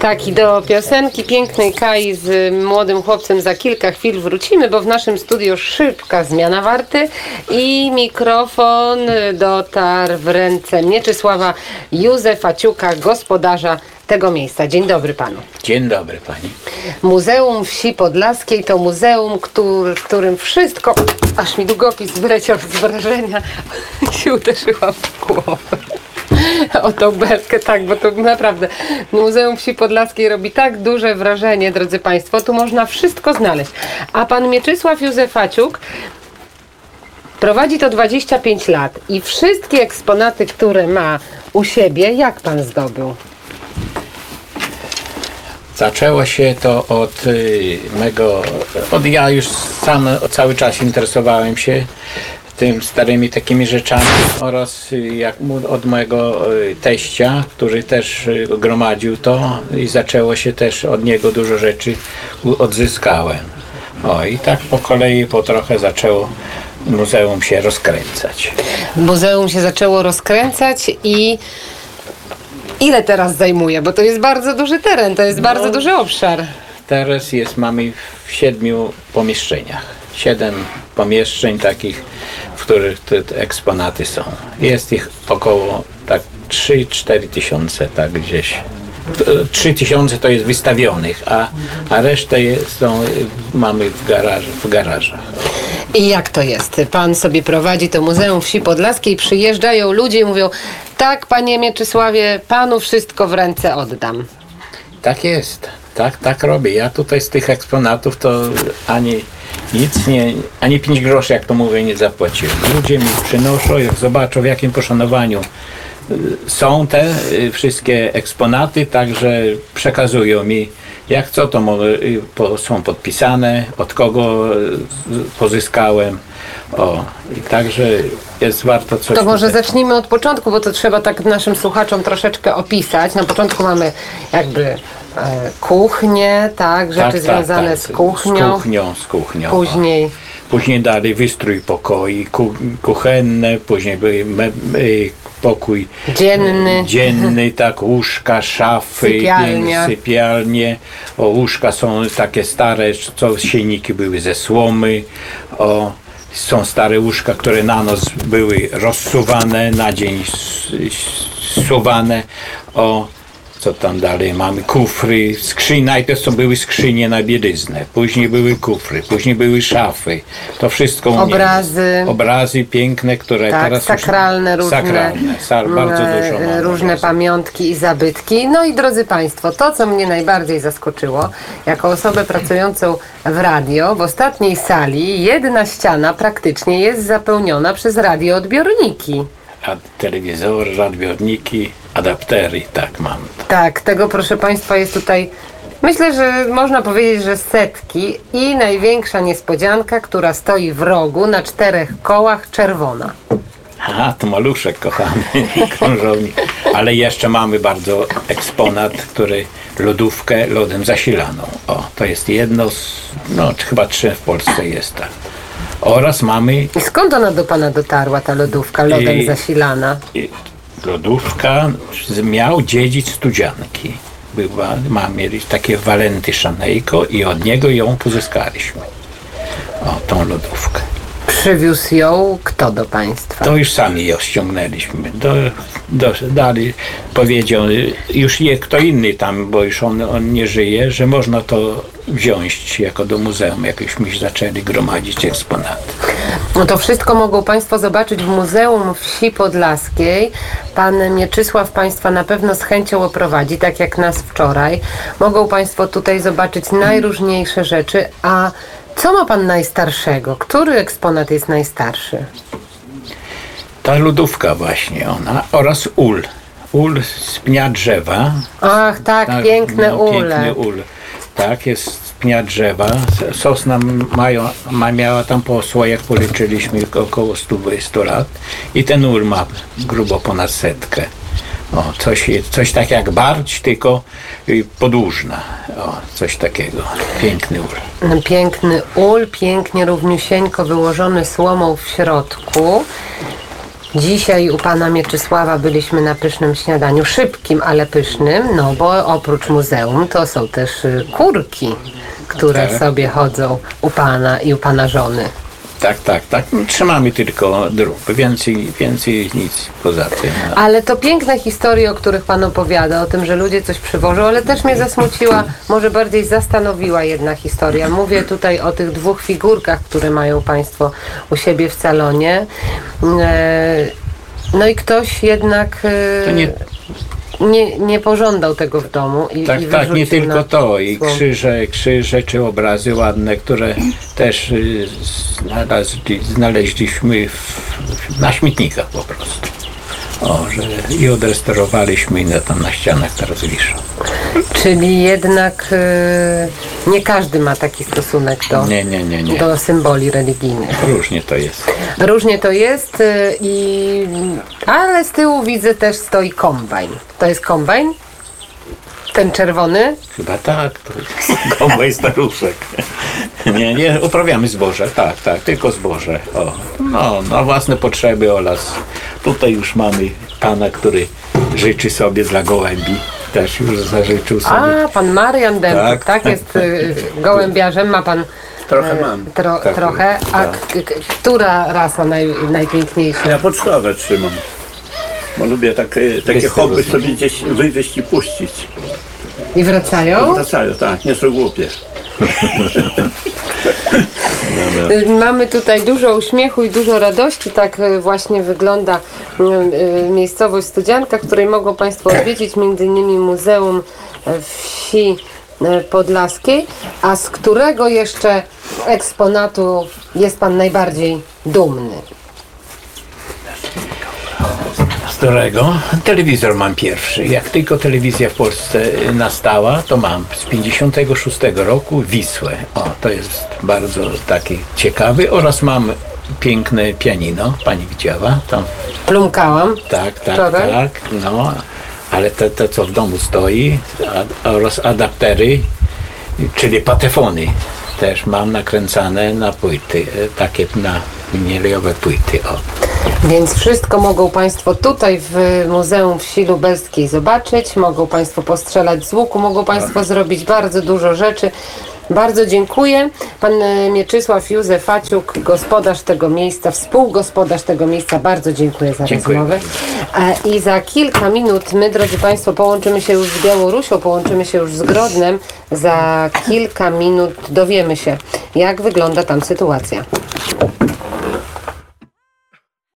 Tak, i do piosenki pięknej Kai z młodym chłopcem za kilka chwil wrócimy, bo w naszym studiu szybka zmiana warty i mikrofon dotarł w ręce Mieczysława Józefa Ciuka, gospodarza tego miejsca. Dzień dobry panu. Dzień dobry pani. Muzeum Wsi Podlaskiej to muzeum, który, w którym wszystko, aż mi długopis wyleciał z wrażenia, się uderzyłam w głowę. O tą belkę, tak, bo to naprawdę Muzeum Wsi Podlaskiej robi tak duże wrażenie, drodzy Państwo. Tu można wszystko znaleźć. A pan Mieczysław Józefaciuk prowadzi to 25 lat i wszystkie eksponaty, które ma u siebie, jak pan zdobył? Zaczęło się to od y, mego, od ja już sam cały czas interesowałem się tym starymi takimi rzeczami oraz jak, od mojego y, teścia, który też y, gromadził to i zaczęło się też od niego dużo rzeczy odzyskałem. O i tak po kolei po trochę zaczęło muzeum się rozkręcać. Muzeum się zaczęło rozkręcać i ile teraz zajmuje? Bo to jest bardzo duży teren, to jest bardzo duży obszar. Teraz jest, mamy w siedmiu pomieszczeniach. Siedem pomieszczeń takich, w których te, te eksponaty są. Jest ich około tak 3-4 tysiące, tak gdzieś. T- 3 tysiące to jest wystawionych, a, a resztę jest, są, mamy w, garaż, w garażach. I jak to jest? Pan sobie prowadzi to Muzeum Wsi Podlaskiej, przyjeżdżają ludzie i mówią tak, panie Mieczysławie, panu wszystko w ręce oddam. Tak jest, tak, tak robię. Ja tutaj z tych eksponatów to ani nic nie, ani 5 groszy, jak to mówię, nie zapłaciłem. Ludzie mi przynoszą, jak zobaczą w jakim poszanowaniu y, są te y, wszystkie eksponaty, także przekazują mi jak co to y, są podpisane, od kogo pozyskałem. O, i także jest warto coś To może tutaj- zacznijmy od początku, bo to trzeba tak naszym słuchaczom troszeczkę opisać. Na początku mamy jakby kuchnię, tak, rzeczy związane z kuchnią. Z kuchnią, z kuchnią. Później Później dali wystrój pokoi ku, kuchenne, później me, pokój dzienny. dzienny, tak, łóżka, szafy, Sypialnia. sypialnie. O, łóżka są takie stare, co sienniki były ze słomy. O, są stare łóżka, które na noc były rozsuwane, na dzień suwane. O, co tam dalej mamy? Kufry, skrzynie. Najpierw to były skrzynie na bieliznę, później były kufry, później były szafy. To wszystko u Obrazy. Obrazy piękne, które Tak, teraz już- sakralne różne, Sakralne, sa, bardzo e, dużo różne obrazów. pamiątki i zabytki. No i drodzy Państwo, to co mnie najbardziej zaskoczyło, jako osobę pracującą w radio, w ostatniej sali jedna ściana praktycznie jest zapełniona przez radioodbiorniki. A telewizory, radioodniki, adaptery, tak mam. Tak, tego proszę Państwa jest tutaj, myślę, że można powiedzieć, że setki i największa niespodzianka, która stoi w rogu na czterech kołach czerwona. Aha, to maluszek kochany, krążownik. Ale jeszcze mamy bardzo eksponat, który lodówkę lodem zasilaną. O, to jest jedno z, no chyba trzy w Polsce jest tak. Oraz mamy I skąd ona do Pana dotarła, ta lodówka lodem I- zasilana? i lodówka, miał dziedzic studzianki. Była, ma, mieli takie walenty szanejko i od niego ją pozyskaliśmy. O, tą lodówkę. Przywiózł ją kto do Państwa? To już sami ją ściągnęliśmy. Do, do, dali, powiedział, już je kto inny tam, bo już on, on nie żyje, że można to wziąć jako do muzeum, jakbyśmy zaczęli gromadzić eksponaty. No to wszystko mogą Państwo zobaczyć w Muzeum Wsi Podlaskiej. Pan Mieczysław Państwa na pewno z chęcią oprowadzi, tak jak nas wczoraj. Mogą Państwo tutaj zobaczyć najróżniejsze rzeczy. A co ma Pan najstarszego? Który eksponat jest najstarszy? Ta lodówka właśnie ona oraz ul. Ul z pnia drzewa. Ach, tak, Tak, piękne no, ule. Piękny ul. Tak, jest pnia drzewa. Sosna mają, ma, miała tam po słojach, policzyliśmy około 120 lat. I ten ul ma grubo ponad setkę. O, coś, coś tak jak barć, tylko y, podłużna. O, coś takiego. Piękny ul. Piękny ul, pięknie równiusieńko wyłożony słomą w środku. Dzisiaj u pana Mieczysława byliśmy na pysznym śniadaniu, szybkim, ale pysznym, no bo oprócz muzeum to są też y, kurki, które sobie chodzą u pana i u pana żony. Tak, tak, tak. Trzymamy tylko drób. Więcej, więcej nic poza tym. No. Ale to piękne historie, o których Pan opowiada, o tym, że ludzie coś przywożą, ale też mnie zasmuciła, może bardziej zastanowiła jedna historia. Mówię tutaj o tych dwóch figurkach, które mają Państwo u siebie w salonie. E, No i ktoś jednak e, To nie- nie, nie pożądał tego w domu. I, Tak, i tak, nie tylko to. I słom. krzyże, krzyże czy obrazy ładne, które też y, znaleźli, znaleźliśmy w, na śmietnikach po prostu. O, że i odrestaurowaliśmy i na, tam na ścianach teraz wiszą. Czyli jednak e, nie każdy ma taki stosunek do, Nie, nie, nie, nie. do symboli religijnych. Różnie to jest. Różnie to jest, y, i, ale z tyłu widzę też stoi kombajn. To jest kombajn? Ten czerwony? Chyba tak, to jest kombaj staruszek. Nie, nie, uprawiamy zboże, tak, tak, tylko zboże. O, no, na własne potrzeby oraz tutaj już mamy pana, który życzy sobie dla gołębi. Też już zażyczył sobie. A, pan Marian Dębczyk, tak, Tak. jest y, gołębiarzem, ma pan Trochę e, mam. Tro, Tak, trochę. A tak. k- k- która rasa naj, najpiękniejsza? Ja pocztowe trzymam. Bo lubię takie, takie Wiesz, hobby rozumiem. sobie gdzieś wywieźć i puścić. I wracają? Wracają, tak, nie są głupie. Mamy tutaj dużo uśmiechu i dużo radości. Tak y, właśnie wygląda y, miejscowość Studzianka, której mogą Państwo odwiedzić m.in. Muzeum y, Wsi Podlaskiej. A z którego jeszcze eksponatu jest Pan najbardziej dumny? Którego? Telewizor mam pierwszy. Jak tylko telewizja w Polsce nastała, to mam z 56 roku Wisłę. O, to jest bardzo taki ciekawy. Oraz mam piękne pianino, pani widziała, tam Plumkałam. Tak, tak, Wczoraj? tak. No, ale te, te co w domu stoi a, oraz adaptery, czyli patefony też mam nakręcane na płyty, e, takie na winylowe płyty. O. Więc wszystko mogą Państwo tutaj w Muzeum Wsi Lubelskiej zobaczyć, mogą Państwo postrzelać z łuku, mogą Państwo zrobić bardzo dużo rzeczy. Bardzo dziękuję. Pan e, Mieczysław Józef Faciuk, gospodarz tego miejsca, współgospodarz tego miejsca, bardzo dziękuję za Dziękuję rozmowę. E, I za kilka minut my, drodzy Państwo, połączymy się już z Białorusią, połączymy się już z Grodnem. Za kilka minut dowiemy się, jak wygląda tam sytuacja.